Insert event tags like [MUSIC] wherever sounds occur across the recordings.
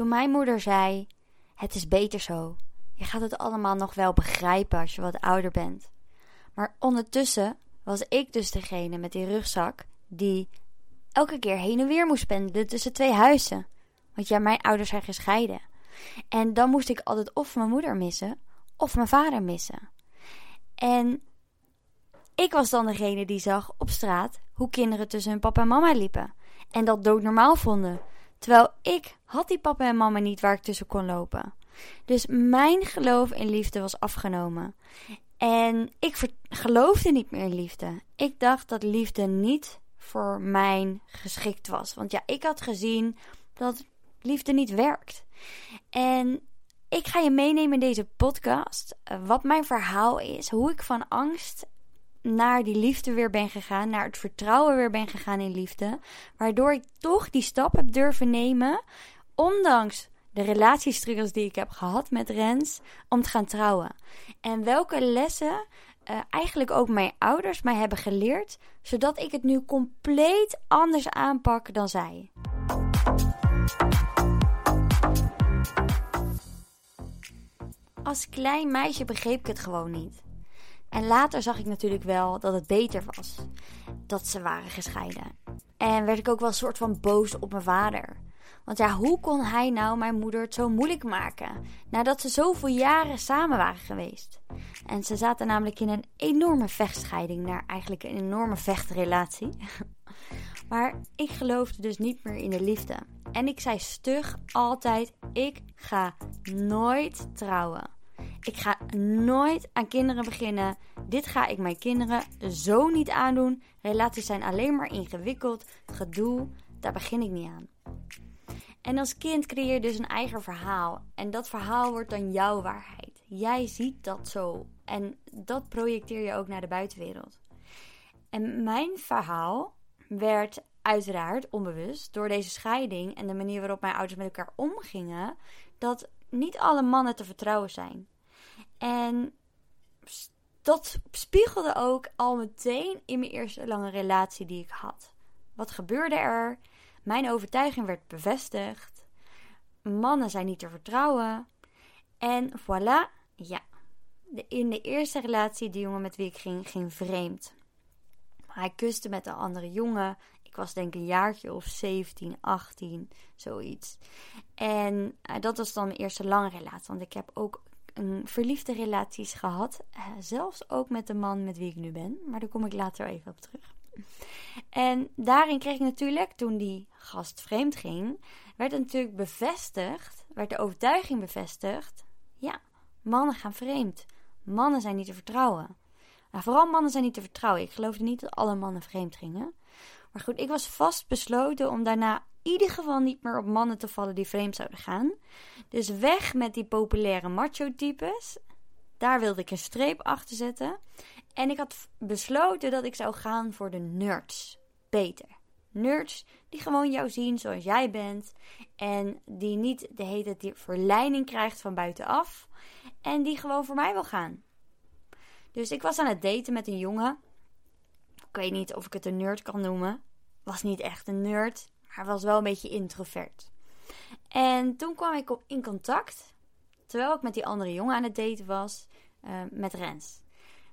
Toen mijn moeder zei: Het is beter zo. Je gaat het allemaal nog wel begrijpen als je wat ouder bent. Maar ondertussen was ik dus degene met die rugzak die elke keer heen en weer moest pendelen tussen twee huizen. Want ja, mijn ouders zijn gescheiden. En dan moest ik altijd of mijn moeder missen of mijn vader missen. En ik was dan degene die zag op straat hoe kinderen tussen hun papa en mama liepen. En dat doodnormaal vonden. Terwijl ik had die papa en mama niet waar ik tussen kon lopen. Dus mijn geloof in liefde was afgenomen. En ik geloofde niet meer in liefde. Ik dacht dat liefde niet voor mij geschikt was. Want ja, ik had gezien dat liefde niet werkt. En ik ga je meenemen in deze podcast eh, wat mijn verhaal is, hoe ik van angst naar die liefde weer ben gegaan, naar het vertrouwen weer ben gegaan in liefde, waardoor ik toch die stap heb durven nemen, ondanks de relatiestruggles die ik heb gehad met Rens, om te gaan trouwen. En welke lessen uh, eigenlijk ook mijn ouders mij hebben geleerd, zodat ik het nu compleet anders aanpak dan zij. Als klein meisje begreep ik het gewoon niet. En later zag ik natuurlijk wel dat het beter was dat ze waren gescheiden. En werd ik ook wel een soort van boos op mijn vader. Want ja, hoe kon hij nou mijn moeder het zo moeilijk maken? Nadat ze zoveel jaren samen waren geweest. En ze zaten namelijk in een enorme vechtscheiding naar eigenlijk een enorme vechtrelatie. [LAUGHS] Maar ik geloofde dus niet meer in de liefde. En ik zei stug altijd: ik ga nooit trouwen. Ik ga nooit aan kinderen beginnen. Dit ga ik mijn kinderen zo niet aandoen. Relaties zijn alleen maar ingewikkeld. Gedoe, daar begin ik niet aan. En als kind creëer je dus een eigen verhaal. En dat verhaal wordt dan jouw waarheid. Jij ziet dat zo. En dat projecteer je ook naar de buitenwereld. En mijn verhaal werd uiteraard onbewust door deze scheiding en de manier waarop mijn ouders met elkaar omgingen, dat niet alle mannen te vertrouwen zijn. En dat spiegelde ook al meteen in mijn eerste lange relatie die ik had. Wat gebeurde er? Mijn overtuiging werd bevestigd. Mannen zijn niet te vertrouwen. En voilà, ja. in de eerste relatie, die jongen met wie ik ging, ging vreemd. Hij kuste met een andere jongen. Ik was denk een jaartje of 17, 18, zoiets. En uh, dat was dan mijn eerste lange relatie. Want ik heb ook een verliefde relaties gehad. Uh, zelfs ook met de man met wie ik nu ben. Maar daar kom ik later even op terug. En daarin kreeg ik natuurlijk, toen die gast vreemd ging, werd het natuurlijk bevestigd, werd de overtuiging bevestigd. Ja, mannen gaan vreemd. Mannen zijn niet te vertrouwen. Nou, vooral mannen zijn niet te vertrouwen. Ik geloofde niet dat alle mannen vreemd gingen. Maar goed, ik was vast besloten om daarna in ieder geval niet meer op mannen te vallen die vreemd zouden gaan. Dus weg met die populaire macho-types. Daar wilde ik een streep achter zetten. En ik had besloten dat ik zou gaan voor de nerds. Beter. Nerds die gewoon jou zien zoals jij bent. En die niet de hele tijd verleiding krijgt van buitenaf. En die gewoon voor mij wil gaan. Dus ik was aan het daten met een jongen. Ik weet niet of ik het een nerd kan noemen. Was niet echt een nerd, maar was wel een beetje introvert. En toen kwam ik op in contact, terwijl ik met die andere jongen aan het daten was, uh, met Rens,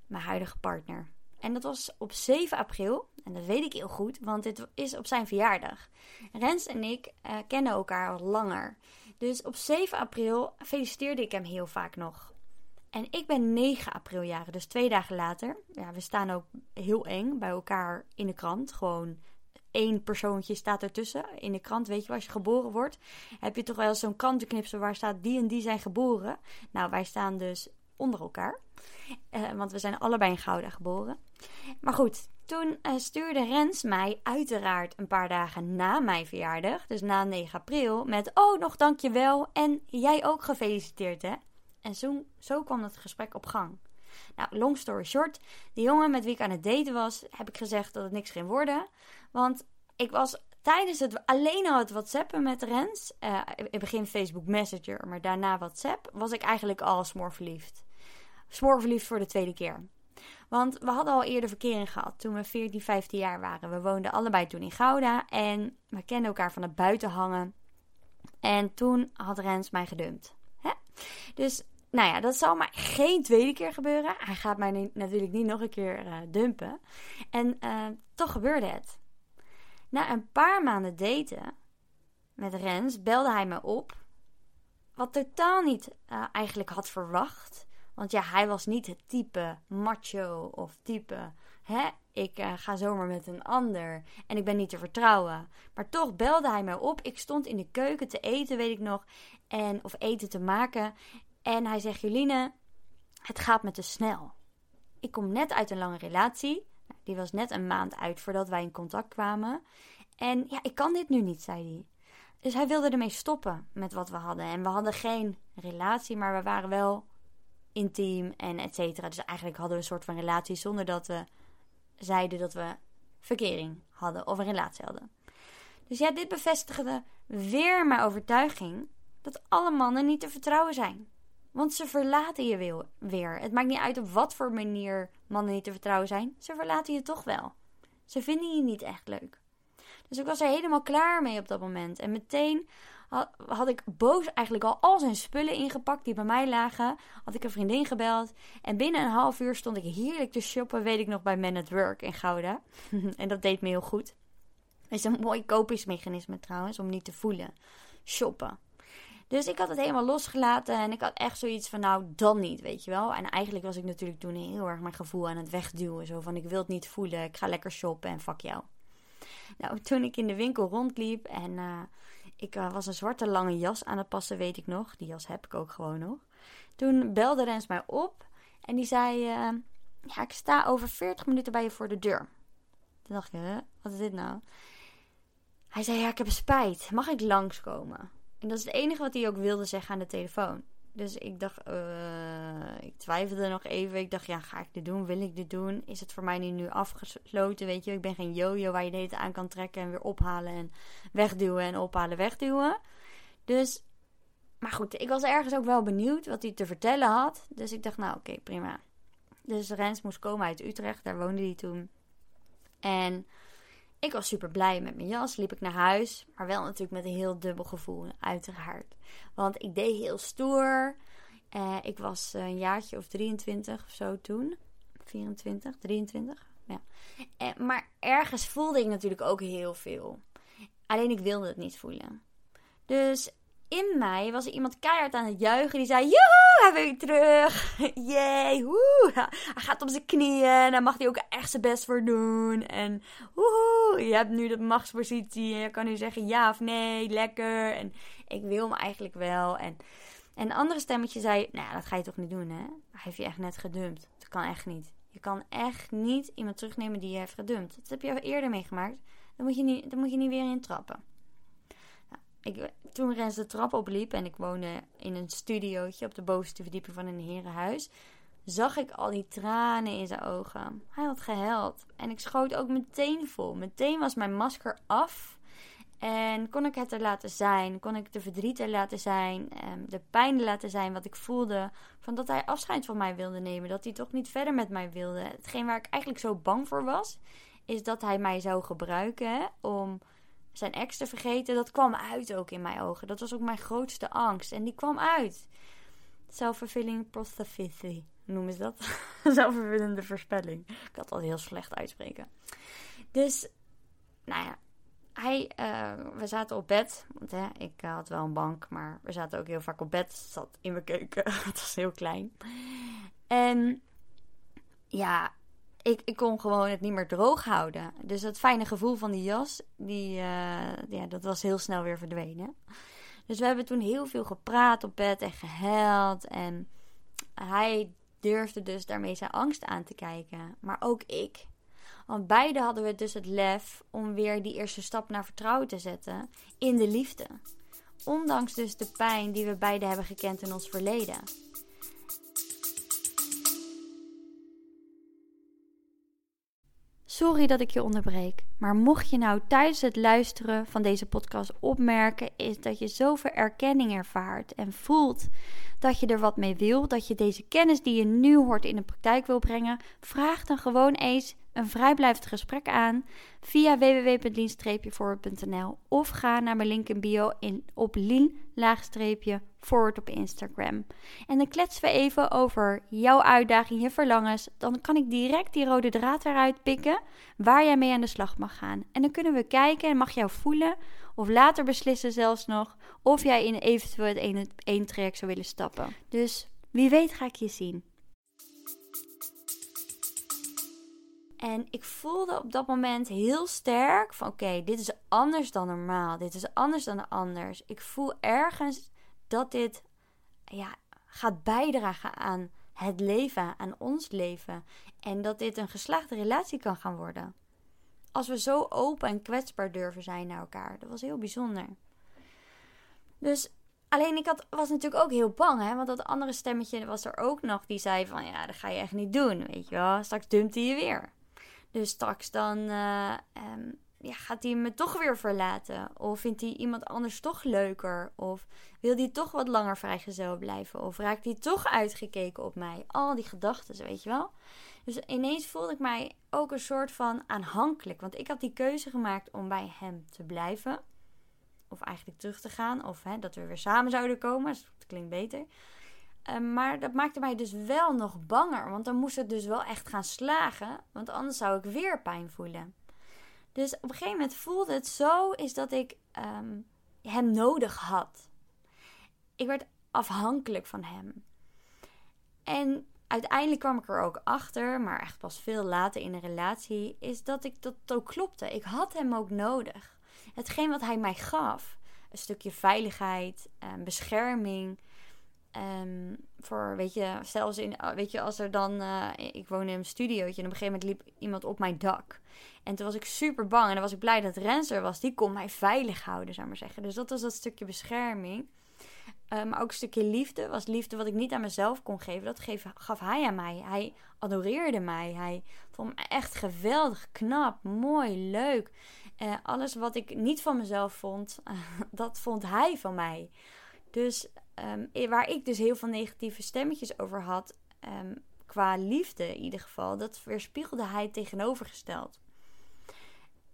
mijn huidige partner. En dat was op 7 april, en dat weet ik heel goed, want dit is op zijn verjaardag. Rens en ik uh, kennen elkaar al langer. Dus op 7 april feliciteerde ik hem heel vaak nog. En ik ben 9 april jaren, dus twee dagen later. Ja, we staan ook heel eng bij elkaar in de krant. Gewoon één persoontje staat ertussen. In de krant, weet je, als je geboren wordt, heb je toch wel zo'n krantenknipsel waar staat die en die zijn geboren. Nou, wij staan dus onder elkaar. Uh, want we zijn allebei in Gouda geboren. Maar goed, toen uh, stuurde Rens mij uiteraard een paar dagen na mijn verjaardag, dus na 9 april, met: Oh, nog dankjewel en jij ook gefeliciteerd, hè? En zo, zo kwam het gesprek op gang. Nou, long story short, die jongen met wie ik aan het daten was, heb ik gezegd dat het niks ging worden. Want ik was tijdens het alleen al het WhatsAppen met Rens, uh, in het begin Facebook Messenger, maar daarna WhatsApp, was ik eigenlijk al smoorverliefd. Smoorverliefd voor de tweede keer. Want we hadden al eerder verkering gehad toen we 14, 15 jaar waren. We woonden allebei toen in Gouda en we kenden elkaar van het buiten hangen. En toen had Rens mij gedumpt. Dus, nou ja, dat zal maar geen tweede keer gebeuren. Hij gaat mij natuurlijk niet nog een keer uh, dumpen. En uh, toch gebeurde het. Na een paar maanden daten met Rens belde hij me op. Wat totaal niet uh, eigenlijk had verwacht. Want ja, hij was niet het type macho of type, hè, ik uh, ga zomaar met een ander en ik ben niet te vertrouwen. Maar toch belde hij mij op. Ik stond in de keuken te eten, weet ik nog, en, of eten te maken. En hij zegt, Joline, het gaat me te snel. Ik kom net uit een lange relatie. Nou, die was net een maand uit voordat wij in contact kwamen. En ja, ik kan dit nu niet, zei hij. Dus hij wilde ermee stoppen met wat we hadden. En we hadden geen relatie, maar we waren wel intiem en et cetera. Dus eigenlijk hadden we een soort van relatie zonder dat we zeiden dat we verkering hadden of een relatie hadden. Dus ja, dit bevestigde weer mijn overtuiging dat alle mannen niet te vertrouwen zijn. Want ze verlaten je weer. Het maakt niet uit op wat voor manier mannen niet te vertrouwen zijn. Ze verlaten je toch wel. Ze vinden je niet echt leuk. Dus ik was er helemaal klaar mee op dat moment. En meteen had, ik boos eigenlijk al al zijn spullen ingepakt die bij mij lagen. Had ik een vriendin gebeld. En binnen een half uur stond ik heerlijk te shoppen, weet ik nog, bij Man at Work in Gouda. [LAUGHS] en dat deed me heel goed. Het is een mooi kopingsmechanisme trouwens, om niet te voelen. Shoppen. Dus ik had het helemaal losgelaten en ik had echt zoiets van, nou, dan niet, weet je wel. En eigenlijk was ik natuurlijk toen heel erg mijn gevoel aan het wegduwen. Zo van, ik wil het niet voelen, ik ga lekker shoppen en fuck jou. Nou, toen ik in de winkel rondliep en uh, ik uh, was een zwarte lange jas aan het passen, weet ik nog. Die jas heb ik ook gewoon nog. Toen belde Rens mij op en die zei: uh, Ja, ik sta over 40 minuten bij je voor de deur. Toen dacht ik: Wat is dit nou? Hij zei: Ja, ik heb spijt. Mag ik langskomen? En dat is het enige wat hij ook wilde zeggen aan de telefoon. Dus ik dacht, uh, ik twijfelde nog even. Ik dacht, ja, ga ik dit doen? Wil ik dit doen? Is het voor mij nu, nu afgesloten? Weet je, ik ben geen yo-yo waar je de aan kan trekken en weer ophalen en wegduwen en ophalen, wegduwen. Dus, maar goed, ik was ergens ook wel benieuwd wat hij te vertellen had. Dus ik dacht, nou oké, prima. Dus Rens moest komen uit Utrecht, daar woonde hij toen. En ik was super blij met mijn jas, liep ik naar huis. Maar wel natuurlijk met een heel dubbel gevoel, uiteraard. Want ik deed heel stoer. Uh, ik was een jaartje of 23 of zo toen. 24, 23. Ja. Uh, maar ergens voelde ik natuurlijk ook heel veel. Alleen ik wilde het niet voelen. Dus in mij was er iemand keihard aan het juichen. Die zei: Joehoe, hij weer terug. [LAUGHS] Jee, woe. Hij gaat op zijn knieën. Daar mag hij ook echt zijn best voor doen. En woehoe, je hebt nu de machtspositie. En je kan nu zeggen ja of nee, lekker. En ik wil hem eigenlijk wel. En, en een andere stemmetje zei: Nou, dat ga je toch niet doen, hè? Hij heeft je echt net gedumpt. Dat kan echt niet. Je kan echt niet iemand terugnemen die je heeft gedumpt. Dat heb je eerder meegemaakt. Dan moet je niet, dan moet je niet weer in trappen. Ik, toen Rens de trap opliep en ik woonde in een studiootje op de bovenste verdieping van een herenhuis, zag ik al die tranen in zijn ogen. Hij had gehuild en ik schoot ook meteen vol. Meteen was mijn masker af en kon ik het er laten zijn. Kon ik de verdriet er laten zijn, ehm, de pijn er laten zijn wat ik voelde. Van dat hij afscheid van mij wilde nemen, dat hij toch niet verder met mij wilde. Hetgeen waar ik eigenlijk zo bang voor was, is dat hij mij zou gebruiken om zijn ex te vergeten, dat kwam uit ook in mijn ogen. Dat was ook mijn grootste angst. En die kwam uit. Self-fulfilling prophecy noemen ze dat. [LAUGHS] Zelfvervullende voorspelling. Ik had al heel slecht uitspreken. Dus, nou ja. Hij, uh, we zaten op bed. Want hè, ik had wel een bank, maar we zaten ook heel vaak op bed. Zat in mijn keuken. [LAUGHS] Het was heel klein. En ja, ik, ik kon gewoon het niet meer droog houden. Dus dat fijne gevoel van die jas, die, uh, ja, dat was heel snel weer verdwenen. Dus we hebben toen heel veel gepraat op bed en gehuild. En hij durfde dus daarmee zijn angst aan te kijken. Maar ook ik. Want beide hadden we dus het lef om weer die eerste stap naar vertrouwen te zetten in de liefde. Ondanks dus de pijn die we beide hebben gekend in ons verleden. Sorry dat ik je onderbreek, maar mocht je nou tijdens het luisteren van deze podcast opmerken, is dat je zoveel erkenning ervaart en voelt dat je er wat mee wil, dat je deze kennis die je nu hoort in de praktijk wil brengen, vraag dan gewoon eens een vrijblijvend gesprek aan via www.lien-forward.nl of ga naar mijn link in bio in, op lien-forward op Instagram. En dan kletsen we even over jouw uitdaging, je verlangens. Dan kan ik direct die rode draad eruit pikken waar jij mee aan de slag mag gaan. En dan kunnen we kijken en mag jou voelen of later beslissen zelfs nog of jij in eventueel het één traject zou willen stappen. Dus wie weet ga ik je zien. En ik voelde op dat moment heel sterk van oké, dit is anders dan normaal. Dit is anders dan anders. Ik voel ergens dat dit ja, gaat bijdragen aan het leven, aan ons leven. En dat dit een geslaagde relatie kan gaan worden. Als we zo open en kwetsbaar durven zijn naar elkaar. Dat was heel bijzonder. Dus alleen ik had, was natuurlijk ook heel bang, hè? Want dat andere stemmetje was er ook nog. Die zei van, ja, dat ga je echt niet doen, weet je wel. Straks dumpt hij je weer. Dus straks dan uh, um, gaat hij me toch weer verlaten. Of vindt hij iemand anders toch leuker. Of wil hij toch wat langer vrijgezel blijven. Of raakt hij toch uitgekeken op mij. Al die gedachten, weet je wel. Dus ineens voelde ik mij ook een soort van aanhankelijk. Want ik had die keuze gemaakt om bij hem te blijven. Of eigenlijk terug te gaan. Of hè, dat we weer samen zouden komen. Dat klinkt beter. Ehm, maar dat maakte mij dus wel nog banger. Want dan moest het dus wel echt gaan slagen. Want anders zou ik weer pijn voelen. Dus op een gegeven moment voelde het zo is dat ik um, hem nodig had. Ik werd afhankelijk van hem. En uiteindelijk kwam ik er ook achter, maar echt pas veel later in de relatie, is dat ik dat ook klopte. Ik had hem ook nodig. Hetgeen wat hij mij gaf, een stukje veiligheid, bescherming, Um, voor, weet je, zelfs in, weet je, als er dan, uh, ik woon in een studiootje en op een gegeven moment liep iemand op mijn dak. En toen was ik super bang en dan was ik blij dat Renser was. Die kon mij veilig houden, zou maar zeggen. Dus dat was dat stukje bescherming. Uh, maar ook een stukje liefde was liefde wat ik niet aan mezelf kon geven. Dat gaf hij aan mij. Hij adoreerde mij. Hij vond me echt geweldig, knap, mooi, leuk. Uh, alles wat ik niet van mezelf vond, [LAUGHS] dat vond hij van mij. Dus um, waar ik dus heel veel negatieve stemmetjes over had, um, qua liefde in ieder geval, dat weerspiegelde hij tegenovergesteld.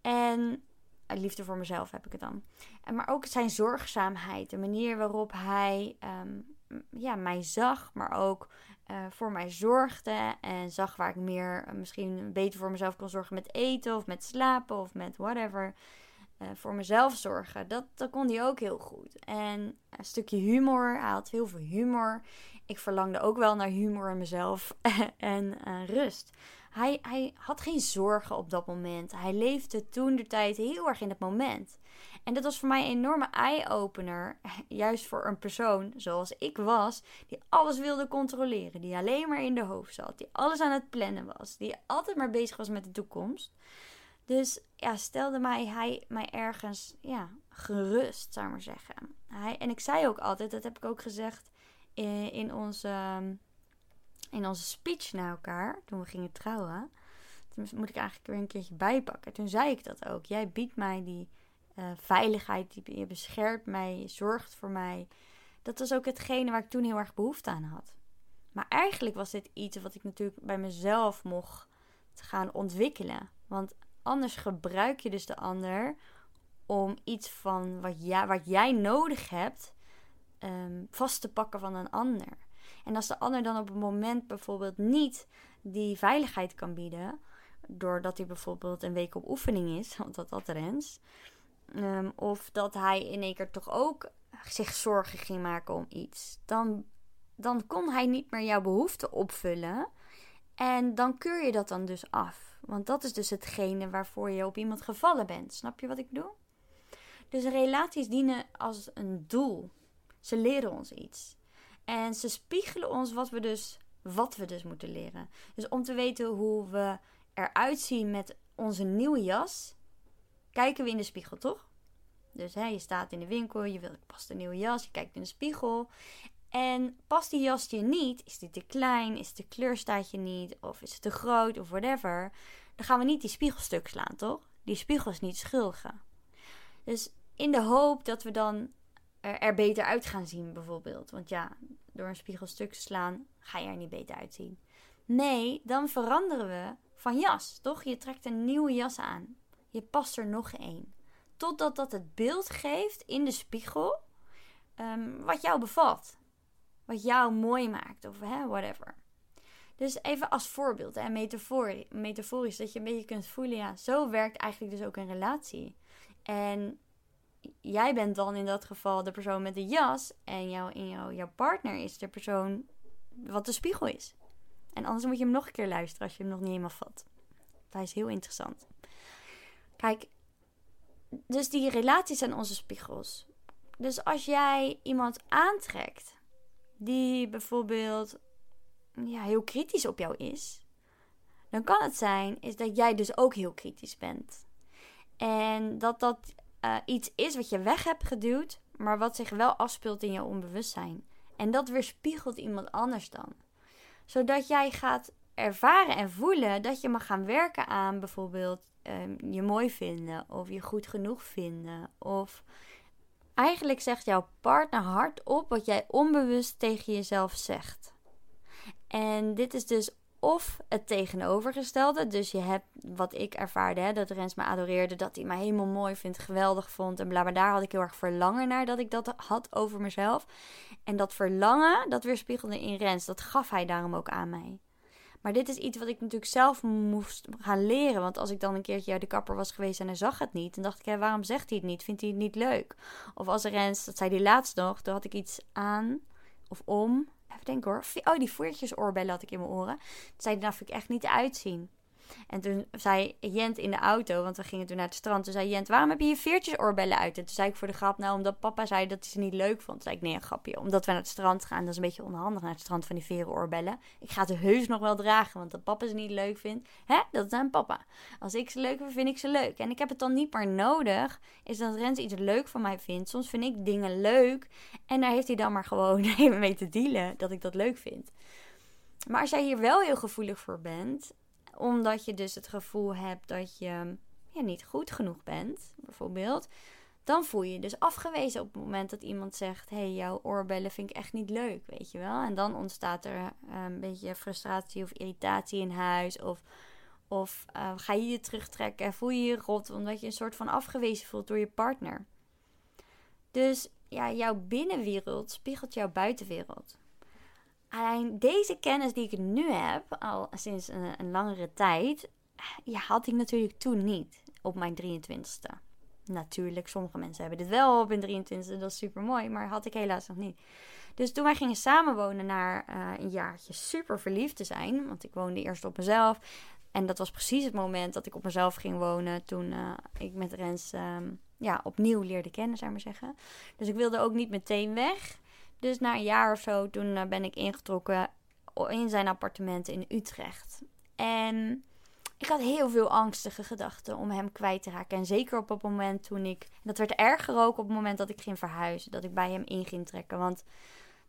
En uh, liefde voor mezelf heb ik het dan. En, maar ook zijn zorgzaamheid, de manier waarop hij um, ja, mij zag, maar ook uh, voor mij zorgde. En zag waar ik meer, misschien beter voor mezelf kon zorgen met eten of met slapen of met whatever. Uh, voor mezelf zorgen. Dat, dat kon hij ook heel goed. En een stukje humor. Hij had heel veel humor. Ik verlangde ook wel naar humor in mezelf. [LAUGHS] en uh, rust. Hij, hij had geen zorgen op dat moment. Hij leefde toen de tijd heel erg in het moment. En dat was voor mij een enorme eye-opener. [LAUGHS] Juist voor een persoon zoals ik was, die alles wilde controleren. Die alleen maar in de hoofd zat. Die alles aan het plannen was. Die altijd maar bezig was met de toekomst. Dus ja, stelde mij hij mij ergens ja, gerust, zou ik maar zeggen. Hij, en ik zei ook altijd, dat heb ik ook gezegd in, in, onze, in onze speech naar elkaar, toen we gingen trouwen. Toen moet ik eigenlijk weer een keertje bijpakken. Toen zei ik dat ook. Jij biedt mij die uh, veiligheid, die, je beschermt mij, je zorgt voor mij. Dat was ook hetgene waar ik toen heel erg behoefte aan had. Maar eigenlijk was dit iets wat ik natuurlijk bij mezelf mocht gaan ontwikkelen. Want Anders gebruik je dus de ander om iets van wat, wat jij nodig hebt um, vast te pakken van een ander. En als de ander dan op een moment bijvoorbeeld niet die veiligheid kan bieden, doordat hij bijvoorbeeld een week op oefening is, [LAUGHS] want dat had Rens, um, of dat hij in één keer toch ook zich zorgen ging maken om iets, dan, dan kon hij niet meer jouw behoefte opvullen. En dan keur je dat dan dus af. Want dat is dus hetgene waarvoor je op iemand gevallen bent. Snap je wat ik bedoel? Dus relaties dienen als een doel. Ze leren ons iets. En ze spiegelen ons wat we dus, wat we dus moeten leren. Dus om te weten hoe we eruit zien met onze nieuwe jas, kijken we in de spiegel, toch? Dus hè, je staat in de winkel, je wil, past een nieuwe jas, je kijkt in de spiegel. En past die jas je niet, is die te klein, is de kleur staat je niet, of is het te groot, of whatever, dan gaan we niet die spiegelstuk slaan, toch? Die spiegel is niet schuldige. Dus in de hoop dat we dan er beter uit gaan zien, bijvoorbeeld. Want ja, door een spiegelstuk te slaan ga je er niet beter uitzien. Nee, dan veranderen we van jas, toch? Je trekt een nieuwe jas aan. Je past er nog één. Totdat dat het beeld geeft in de spiegel ehm, wat jou bevalt. Wat jou mooi maakt of hè, whatever. Dus even als voorbeeld en metaforisch, dat je een beetje kunt voelen, ja, zo werkt eigenlijk dus ook een relatie. En jij bent dan in dat geval de persoon met de jas en jouw, in jou, jouw partner is de persoon wat de spiegel is. En anders moet je hem nog een keer luisteren als je hem nog niet helemaal vat. Dat is heel interessant. Kijk, dus die relaties zijn onze spiegels. Dus als jij iemand aantrekt die bijvoorbeeld ja, heel kritisch op jou is, dan kan het zijn is dat jij dus ook heel kritisch bent. En dat dat uh, iets is wat je weg hebt geduwd, maar wat zich wel afspeelt in je onbewustzijn. En dat weerspiegelt iemand anders dan. Zodat jij gaat ervaren en voelen dat je mag gaan werken aan bijvoorbeeld um, je mooi vinden of je goed genoeg vinden. Of eigenlijk zegt jouw partner hardop wat jij onbewust tegen jezelf zegt. En dit is dus of het tegenovergestelde. Dus je hebt wat ik ervaarde, hè, dat Rens me adoreerde, dat hij mij helemaal mooi vindt, geweldig vond en bla. Daar had ik heel erg verlangen naar dat ik dat had over mezelf. En dat verlangen, dat weerspiegelde in Rens. Dat gaf hij daarom ook aan mij. Maar dit is iets wat ik natuurlijk zelf moest gaan leren. Want als ik dan een keertje uit de kapper was geweest en hij zag het niet, dan dacht ik, ja, waarom zegt hij het niet? Vindt hij het niet leuk? Of als Rens, dat zei hij laatst nog, toen had ik iets aan of om. Even denken hoor. Oh, die voertjesoorbellen had ik in mijn oren. Toen zei nou vind ik echt niet uitzien. En toen zei Jent in de auto, want we gingen toen naar het strand. Toen zei Jent, waarom heb je je veertjesoorbellen uit? En toen zei ik voor de grap, nou omdat papa zei dat hij ze niet leuk vond. Toen zei ik, nee een grapje, omdat we naar het strand gaan. Dat is een beetje onhandig naar het strand van die verenoorbellen. Ik ga ze heus nog wel dragen, want dat papa ze niet leuk vindt. Hè, dat is zijn papa. Als ik ze leuk vind, vind ik ze leuk. En ik heb het dan niet meer nodig, is dat Rens iets leuk van mij vindt. Soms vind ik dingen leuk en daar heeft hij dan maar gewoon even [LAUGHS] mee te dealen dat ik dat leuk vind. Maar als jij hier wel heel gevoelig voor bent, omdat je dus het gevoel hebt dat je ja, niet goed genoeg bent, bijvoorbeeld. Dan voel je je dus afgewezen op het moment dat iemand zegt: Hé, hey, jouw oorbellen vind ik echt niet leuk, weet je wel. En dan ontstaat er eh, een beetje frustratie of irritatie in huis. Of, of uh, ga je je terugtrekken en voel je je rot omdat je een soort van afgewezen voelt door je partner. Dus ja, jouw binnenwereld spiegelt jouw buitenwereld. Alleen deze kennis die ik nu heb, al sinds een, langere tijd, ja, had ik natuurlijk toen niet op mijn 23ste. Natuurlijk, sommige mensen hebben dit wel op hun 23ste, dat is super mooi, maar had ik helaas nog niet. Dus toen wij gingen samenwonen na uh, een jaartje super verliefd te zijn, want ik woonde eerst op mezelf. En dat was precies het moment dat ik op mezelf ging wonen toen uh, ik met Rens um, ja, opnieuw leerde kennen, zou ik maar zeggen. Dus ik wilde ook niet meteen weg. Dus na een jaar of zo, toen eh, ben ik ingetrokken in zijn appartement in Utrecht. En ik had heel veel angstige gedachten om hem kwijt te raken. En zeker op het moment toen ik. Dat werd erger ook op het moment dat ik ging verhuizen. Dat ik bij hem in ging trekken. Want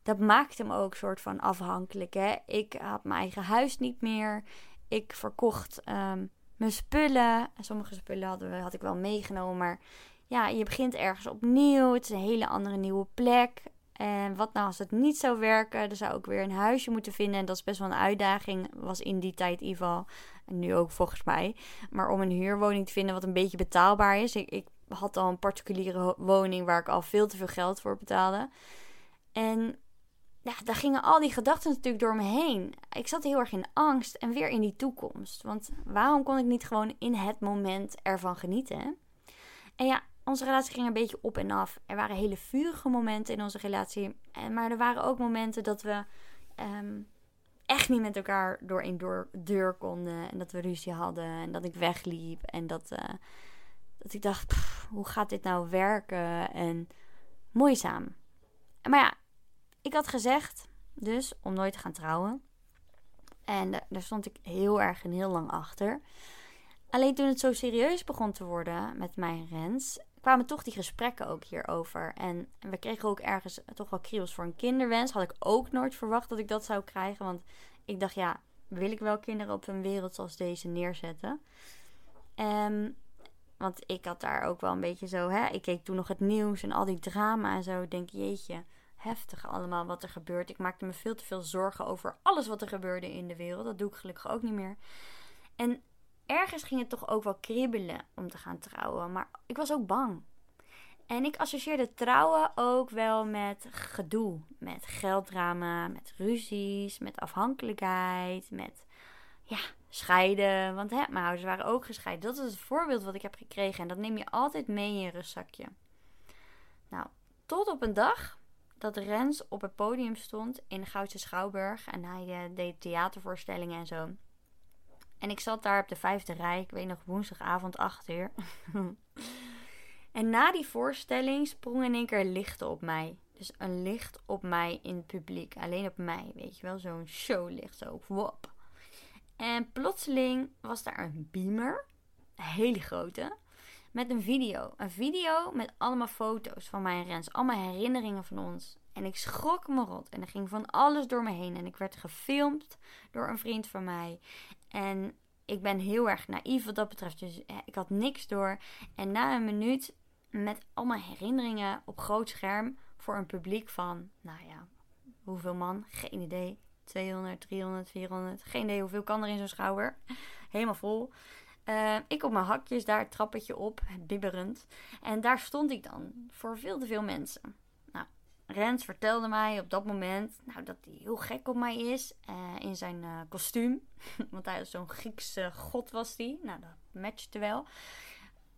dat maakte hem ook soort van afhankelijk. Hè? Ik had mijn eigen huis niet meer. Ik verkocht um, mijn spullen. Sommige spullen hadden we, had ik wel meegenomen. Maar ja, je begint ergens opnieuw. Het is een hele andere nieuwe plek. En wat nou als het niet zou werken? Dan zou ik weer een huisje moeten vinden. En dat is best wel een uitdaging. Was in die tijd geval. En nu ook volgens mij. Maar om een huurwoning te vinden wat een beetje betaalbaar is. Ik, ik had al een particuliere woning waar ik al veel te veel geld voor betaalde. En ja, daar gingen al die gedachten natuurlijk door me heen. Ik zat heel erg in angst en weer in die toekomst. Want waarom kon ik niet gewoon in het moment ervan genieten? En ja, onze relatie ging een beetje op en af. Er waren hele vurige momenten in onze relatie. En, maar er waren ook momenten dat we ehm, echt niet met elkaar door door, deur konden. En dat we ruzie hadden. En dat ik wegliep. En dat, uh, dat ik dacht, hoe gaat dit nou werken? En moeizaam. Maar ja, ik had gezegd dus om nooit te gaan trouwen. En daar stond ik heel erg en heel lang achter. Alleen toen het zo serieus begon te worden met mijn Rens, kwamen toch die gesprekken ook hierover. En we kregen ook ergens toch wel kriebels voor een kinderwens. Had ik ook nooit verwacht dat ik dat zou krijgen. Want ik dacht, ja, wil ik wel kinderen op een wereld zoals deze neerzetten? Um, want ik had daar ook wel een beetje zo, hè. Ik keek toen nog het nieuws en al die drama en zo. Denk, jeetje, heftig allemaal wat er gebeurt. Ik maakte me veel te veel zorgen over alles wat er gebeurde in de wereld. Dat doe ik gelukkig ook niet meer. En ergens ging het toch ook wel kriebelen om te gaan trouwen. Maar ik was ook bang. En ik associeerde trouwen ook wel met gedoe. Met gelddrama, met ruzies, met afhankelijkheid, met ja, scheiden. Want hè, mijn ouders waren ook gescheiden. Dat is het voorbeeld wat ik heb gekregen. En dat neem je altijd mee in je rustzakje. Nou, tot op een dag dat Rens op het podium stond in de Goudse Schouwburg. En hij uh, deed theatervoorstellingen en zo. En ik zat daar op de vijfde rij. Ik weet nog woensdagavond 8 uur. [LAUGHS] en na die voorstelling sprong in één keer lichten op mij. Dus een licht op mij in het publiek. Alleen op mij, weet je wel. Zo'n showlicht. Zo, wop. En plotseling was daar een beamer. Een hele grote. Met een video. Een video met allemaal foto's van mij en Rens. Allemaal herinneringen van ons. En ik schrok me rot. En er ging van alles door me heen. En ik werd gefilmd door een vriend van mij. En ik ben heel erg naïef wat dat betreft. Dus eh, ik had niks door. En na een minuut met allemaal herinneringen op groot scherm voor een publiek van, nou ja, hoeveel man? Geen idee. 200, 300, 400. Geen idee hoeveel kan er in zo'n schouwer. [LAUGHS] Helemaal vol. Uh, ik op mijn hakjes daar trappetje op, bibberend. En daar stond ik dan voor veel te veel mensen. Rens vertelde mij op dat moment nou, dat hij heel gek op mij is uh, in zijn uh, kostuum. [LAUGHS] Want hij is zo'n Griekse god was die. Nou, dat matchte wel.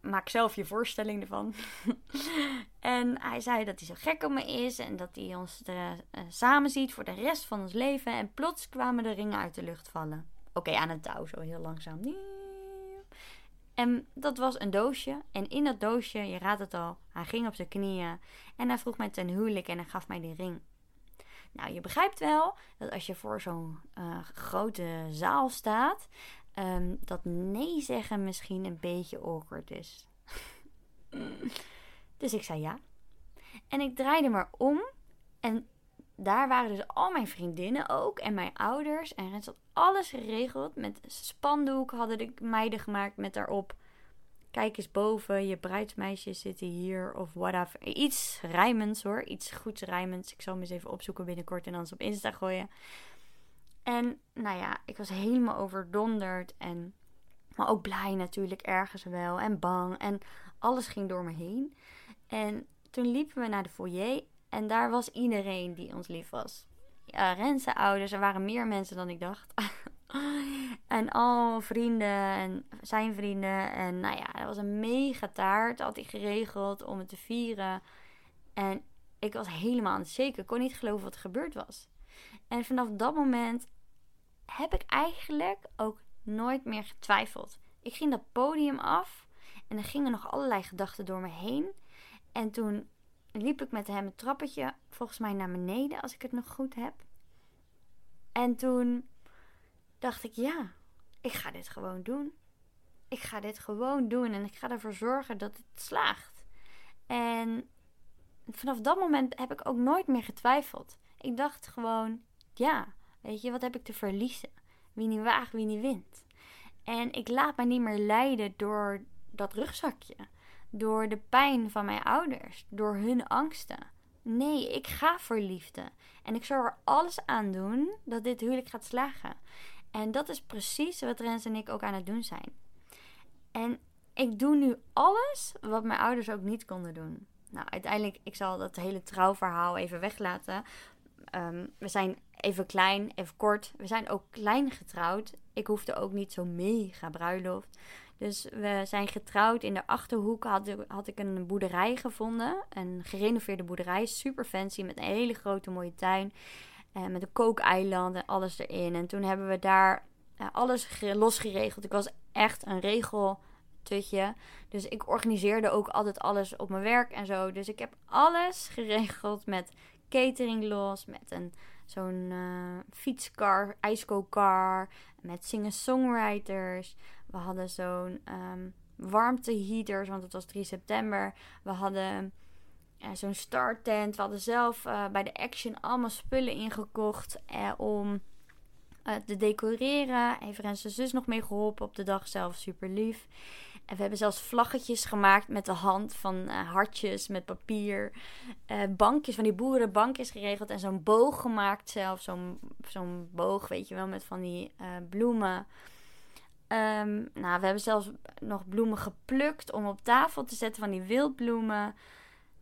Maak zelf je voorstelling ervan. [LAUGHS] en hij zei dat hij zo gek op me is en dat hij ons er, samen ziet voor de rest van ons leven. En plots kwamen de ringen uit de lucht vallen. Oké, aan het touw, zo heel langzaam. En dat was een doosje. En in dat doosje, je raadt het al, hij ging op zijn knieën. En hij vroeg mij ten huwelijk en hij gaf mij die ring. Nou, je begrijpt wel dat als je voor zo'n uh, grote zaal staat, um, dat nee zeggen misschien een beetje awkward is. [LAUGHS] dus ik zei ja. En ik draaide maar om. En daar waren dus al mijn vriendinnen ook. En mijn ouders. En het had alles geregeld. Met spandoek hadden de meiden gemaakt met daarop. Kijk eens boven, je bruidsmeisjes zitten hier of whatever. Iets rijmends hoor, iets goeds rijmends. Ik zal hem eens even opzoeken binnenkort en dan op Insta gooien. En nou ja, ik was helemaal overdonderd en maar ook blij natuurlijk ergens wel en bang en alles ging door me heen. En toen liepen we naar de foyer en daar was iedereen die ons lief was. Ja, Rense ouders, er waren meer mensen dan ik dacht. [LAUGHS] en al vrienden en zijn vrienden. En nou ja, dat was een mega taart. Had hij geregeld om het te vieren. En ik was helemaal aan het zeker. Ik kon niet geloven wat er gebeurd was. En vanaf dat moment heb ik eigenlijk ook nooit meer getwijfeld. Ik ging dat podium af en er gingen nog allerlei gedachten door me heen. En toen liep ik met hem het trappetje, volgens mij naar beneden, als ik het nog goed heb. En toen dacht ik, ja, ik ga dit gewoon doen. Ik ga dit gewoon doen en ik ga ervoor zorgen dat het slaagt. En vanaf dat moment heb ik ook nooit meer getwijfeld. Ik dacht gewoon, ja, weet je, wat heb ik te verliezen? Wie niet waagt, wie niet wint. En ik laat me niet meer leiden door dat rugzakje. Door de pijn van mijn ouders. Door hun angsten. Nee, ik ga voor liefde. En ik zal er alles aan doen dat dit huwelijk gaat slagen. En dat is precies wat Rens en ik ook aan het doen zijn. En ik doe nu alles wat mijn ouders ook niet konden doen. Nou, uiteindelijk, ik zal dat hele trouwverhaal even weglaten. Um, we zijn even klein, even kort. We zijn ook klein getrouwd. Ik hoefde ook niet zo mega bruiloft. Dus we zijn getrouwd. In de achterhoek had, had ik een boerderij gevonden. Een gerenoveerde boerderij. Super fancy. Met een hele grote mooie tuin. Uh, met een kookeiland en alles erin. En toen hebben we daar uh, alles losgeregeld. Ik was echt een regeltutje. Dus ik organiseerde ook altijd alles op mijn werk en zo. Dus ik heb alles geregeld met catering los. Met een zo'n uh, fietskar, ijskookcar. Met singer-songwriters. We hadden zo'n um, warmteheaters, want het was 3 september. We hadden uh, zo'n starttent. We hadden zelf uh, bij de Action allemaal spullen ingekocht uh, om te decoreren. Even en zijn zus nog mee geholpen op de dag zelf. Super lief. En we hebben zelfs vlaggetjes gemaakt met de hand van hartjes met papier. bankjes van die boerenbankjes geregeld. En zo'n boog gemaakt zelf. Zo'n zo'n boog, weet je wel, met van die bloemen Ehm, nou, we hebben zelfs nog bloemen geplukt om op tafel te zetten van die wildbloemen.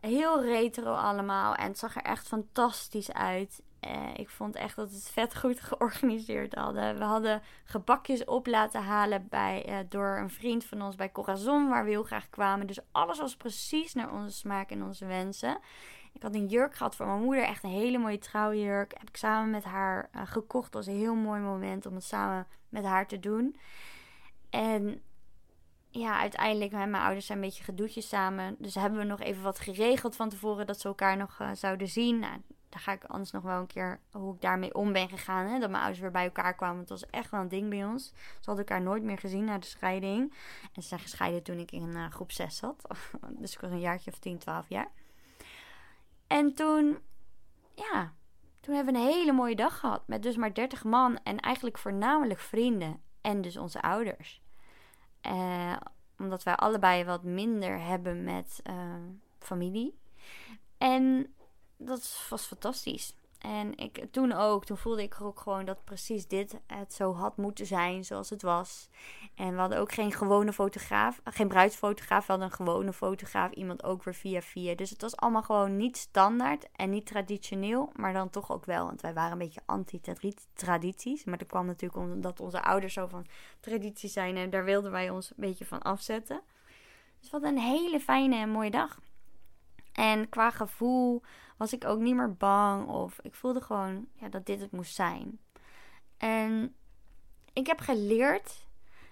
Heel retro allemaal. En het zag er echt fantastisch uit. Uh, ik vond echt dat het vet goed [LAUGHS] georganiseerd hadden. We hadden gebakjes op laten halen bij, uh, door een vriend van ons bij Corazon, waar we heel graag kwamen. Dus alles was precies naar onze smaak en onze wensen. Ik had een jurk gehad voor mijn moeder, echt een hele mooie trouwjurk. Heb ik samen met haar uh, gekocht. Dat was een heel mooi moment om het samen met haar te doen. En ja, uiteindelijk, mijn ouders zijn een beetje gedoetjes samen. Dus hebben we nog even wat geregeld van tevoren dat ze elkaar nog uh, zouden zien. Nou, daar ga ik anders nog wel een keer hoe ik daarmee om ben gegaan. Hè? Dat mijn ouders weer bij elkaar kwamen. Het was echt wel een ding bij ons. Ze hadden elkaar nooit meer gezien na de scheiding. En ze zijn gescheiden toen ik in uh, groep 6 zat. [LAUGHS] dus ik was een jaartje of 10, 12 jaar. En toen, ja, toen hebben we een hele mooie dag gehad. Met dus maar 30 man. En eigenlijk voornamelijk vrienden. En dus onze ouders. Uh, omdat wij allebei wat minder hebben met uh, familie. En dat was fantastisch. En ik, toen ook, toen voelde ik ook gewoon dat precies dit het zo had moeten zijn zoals het was. En we hadden ook geen gewone fotograaf, geen bruidsfotograaf, we hadden een gewone fotograaf, iemand ook weer via via. Dus het was allemaal gewoon niet standaard en niet traditioneel, maar dan toch ook wel. Want wij waren een beetje anti-tradities. Maar dat kwam natuurlijk omdat onze ouders zo van traditie zijn en daar wilden wij ons een beetje van afzetten. Dus wat een hele fijne en mooie dag. En qua gevoel was ik ook niet meer bang. Of ik voelde gewoon ja, dat dit het moest zijn. En ik heb geleerd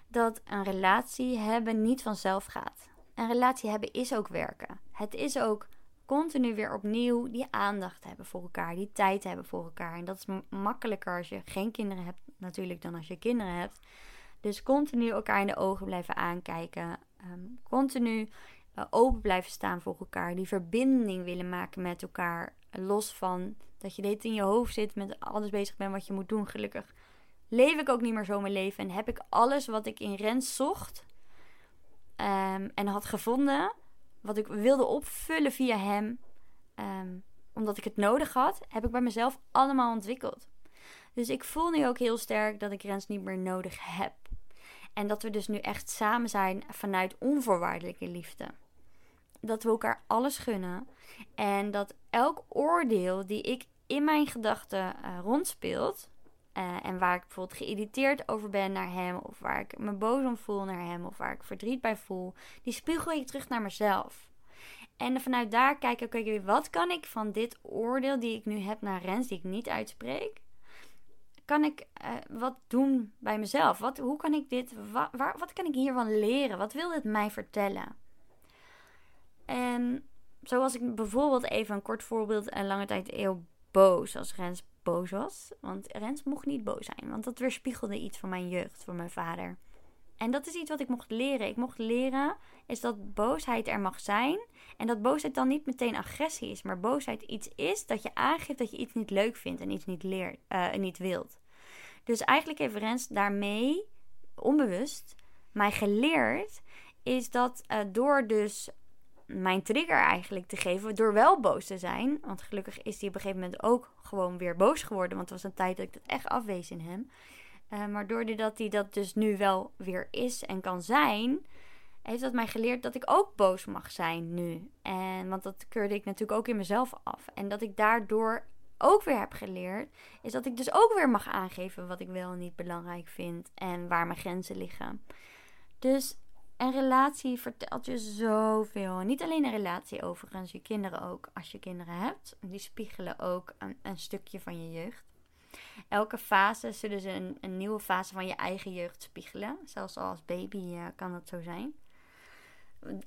dat een relatie hebben niet vanzelf gaat. Een relatie hebben is ook werken. Het is ook continu weer opnieuw die aandacht hebben voor elkaar, die tijd hebben voor elkaar. En dat is makkelijker als je geen kinderen hebt, natuurlijk, dan als je kinderen hebt. Dus continu elkaar in de ogen blijven aankijken. Um, continu open blijven staan voor elkaar. Die verbinding willen maken met elkaar. Los van dat je dit in je hoofd zit met alles bezig bent wat je moet doen. Gelukkig leef ik ook niet meer zo mijn leven. En heb ik alles wat ik in Rens zocht um, en had gevonden. Wat ik wilde opvullen via hem. Um, omdat ik het nodig had. Heb ik bij mezelf allemaal ontwikkeld. Dus ik voel nu ook heel sterk dat ik Rens niet meer nodig heb. En dat we dus nu echt samen zijn vanuit onvoorwaardelijke liefde dat we elkaar alles gunnen. En dat elk oordeel die ik in mijn gedachten uh, rondspeelt. Uh, en waar ik bijvoorbeeld geïrriteerd over ben naar hem. Of waar ik me boos om voel naar hem. Of waar ik verdriet bij voel. Die spiegel ik terug naar mezelf. En vanuit daar kijk ik, wat kan ik van dit oordeel die ik nu heb naar Rens, die ik niet uitspreek, kan ik uh, wat doen bij mezelf? Wat, hoe kan ik dit, wa, waar, wat kan ik hiervan leren? Wat wil dit mij vertellen? En zoals ik bijvoorbeeld even een kort voorbeeld een lange tijd heel boos als Rens boos was. Want Rens mocht niet boos zijn, want dat weerspiegelde iets van mijn jeugd, van mijn vader. En dat is iets wat ik mocht leren. Ik mocht leren is dat boosheid er mag zijn. En dat boosheid dan niet meteen agressie is. Maar boosheid iets is dat je aangeeft dat je iets niet leuk vindt en iets niet, leert, uh, niet wilt. Dus eigenlijk heeft Rens daarmee, onbewust, mij geleerd... is dat uh, door dus mijn trigger eigenlijk te geven door wel boos te zijn. Want gelukkig is hij op een gegeven moment ook gewoon weer boos geworden. Want het was een tijd dat ik dat echt afwees in hem. Uh, maar doordat hij dat dus nu wel weer is en kan zijn, heeft dat mij geleerd dat ik ook boos mag zijn nu. En want dat keurde ik natuurlijk ook in mezelf af. En dat ik daardoor ook weer heb geleerd, is dat ik dus ook weer mag aangeven wat ik wel en niet belangrijk vind en waar mijn grenzen liggen. Dus een relatie vertelt je zoveel. niet alleen een relatie overigens, je kinderen ook. Als je kinderen hebt, die spiegelen ook een, een stukje van je jeugd. Elke fase zullen ze een, een, nieuwe fase van je eigen jeugd spiegelen. Zelfs al als baby uh, kan dat zo zijn.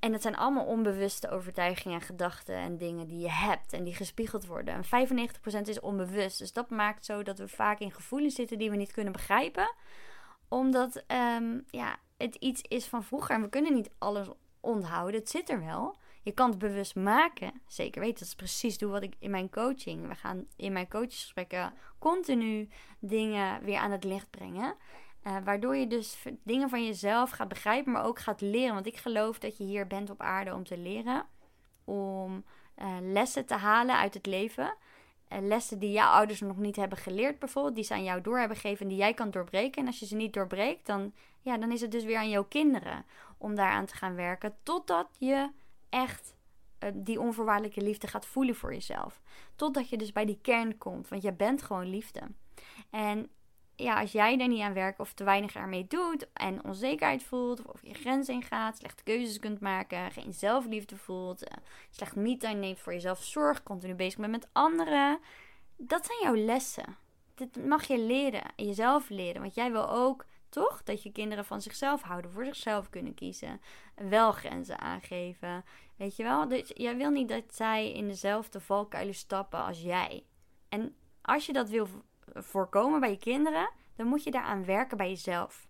En dat zijn allemaal onbewuste overtuigingen en gedachten en dingen die je hebt en die gespiegeld worden. En 95% is onbewust. Dus dat maakt zo dat we vaak in gevoelens zitten die we niet kunnen begrijpen. Omdat um, ja, het iets is van vroeger. En we kunnen niet alles onthouden. Het zit er wel. Je kan het bewust maken. Zeker weten. Dat is precies doe wat ik in mijn coaching. We gaan in mijn coachgesprekken continu dingen weer aan het licht brengen. Uh, waardoor je dus dingen van jezelf gaat begrijpen, maar ook gaat leren. Want ik geloof dat je hier bent op aarde om te leren. Om uh, lessen te halen uit het leven. Eh, lessen die jouw ouders nog niet hebben geleerd, bijvoorbeeld, die ze aan jou door hebben gegeven en die jij kan doorbreken. En als je ze niet doorbreekt, dan, ja, dan is het dus weer aan jouw kinderen om daaraan te gaan werken. Totdat je echt uh, die onvoorwaardelijke liefde gaat voelen voor jezelf. Totdat je dus bij die kern komt, want jij bent gewoon liefde. En ja, als jij er niet aan werkt of te weinig ermee doet en onzekerheid voelt, of over je grens ingaat, slechte keuzes kunt maken, geen zelfliefde voelt, uh, slecht me neemt voor jezelf, zorg, continu bezig bent met anderen, dat zijn jouw lessen. Dit mag je leren, jezelf leren, want jij wil ook toch dat je kinderen van zichzelf houden, voor zichzelf kunnen kiezen, wel grenzen aangeven, weet je wel? Dus jij wil niet dat zij in dezelfde valkuilen stappen als jij. En als je dat wil voorkomen bij je kinderen, dan moet je daaraan werken bij jezelf.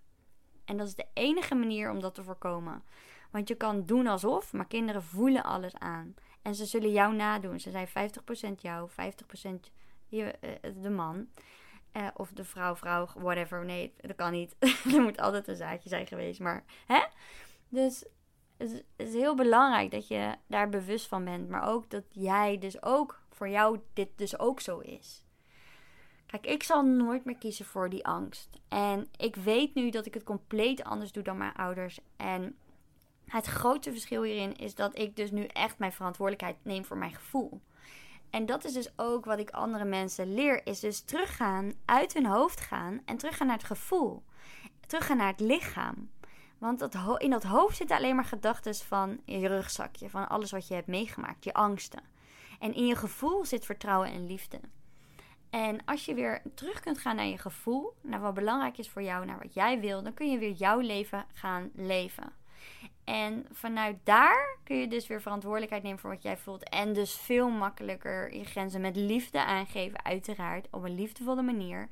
En dat is de enige manier om dat te voorkomen. Want je kan doen alsof, maar kinderen voelen alles aan. En ze zullen jou nadoen. Ze zijn 50% jou, 50% je, eh, de man. Eh, of de vrouw, vrouw, whatever. Nee, dat kan niet. [LAUGHS] er moet altijd een zaadje zijn geweest. Maar, hè? Dus het is heel belangrijk dat je daar bewust van bent. Maar ook dat jij dus ook, voor jou dit dus ook zo is. Kijk, ik zal nooit meer kiezen voor die angst. En ik weet nu dat ik het compleet anders doe dan mijn ouders. En het grote verschil hierin is dat ik dus nu echt mijn verantwoordelijkheid neem voor mijn gevoel. En dat is dus ook wat ik andere mensen leer. Is dus teruggaan, uit hun hoofd gaan en teruggaan naar het gevoel. Teruggaan naar het lichaam. Want dat in dat hoofd zitten alleen maar gedachten van je rugzakje. Van alles wat je hebt meegemaakt. Je angsten. En in je gevoel zit vertrouwen en liefde. En als je weer terug kunt gaan naar je gevoel, naar wat belangrijk is voor jou, naar wat jij wil, dan kun je weer jouw leven gaan leven. En vanuit daar kun je dus weer verantwoordelijkheid nemen voor wat jij voelt. En dus veel makkelijker je grenzen met liefde aangeven, uiteraard, op een liefdevolle manier.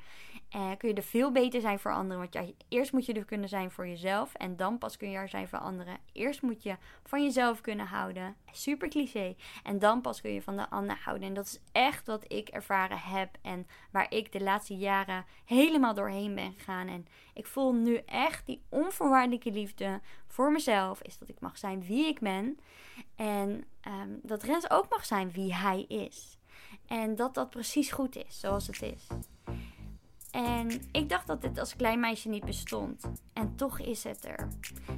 Uh, kun je er veel beter zijn voor anderen. Want eerst moet je er kunnen zijn voor jezelf. En dan pas kun je er zijn voor anderen. Eerst moet je van jezelf kunnen houden. Super cliché. En dan pas kun je van de ander houden. En dat is echt wat ik ervaren heb. En waar ik de laatste jaren helemaal doorheen ben gegaan. En ik voel nu echt die onvoorwaardelijke liefde voor mezelf. Is dat ik mag zijn wie ik ben. En um, dat Rens ook mag zijn wie hij is. En dat dat precies goed is, zoals het is. En ik dacht dat dit als klein meisje niet bestond. En toch is het er.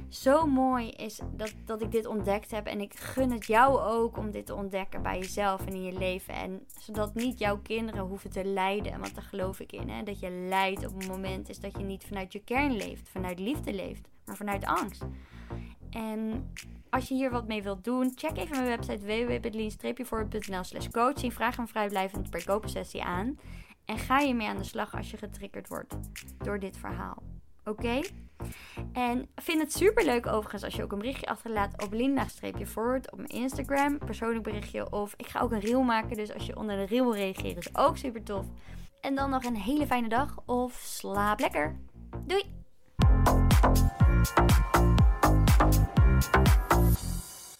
Zo mooi is dat, dat ik dit ontdekt heb. En ik gun het jou ook om dit te ontdekken bij jezelf en in je leven. En zodat niet jouw kinderen hoeven te lijden. Want daar geloof ik in. Hè? Dat je lijdt op een moment is dat je niet vanuit je kern leeft. Vanuit liefde leeft. Maar vanuit angst. En als je hier wat mee wilt doen, check even mijn website www.lean-voorbeeld.nl slash coaching. Vraag een vrijblijvend per sessie aan. En ga je mee aan de slag als je getriggerd wordt door dit verhaal. Oké? En vind het super leuk overigens als je ook een berichtje achterlaat op linda-forward op mijn Instagram. Persoonlijk berichtje of ik ga ook een reel maken. Dus als je onder de reel wil reageren is ook super tof. En dan nog een hele fijne dag of slaap lekker. Doei!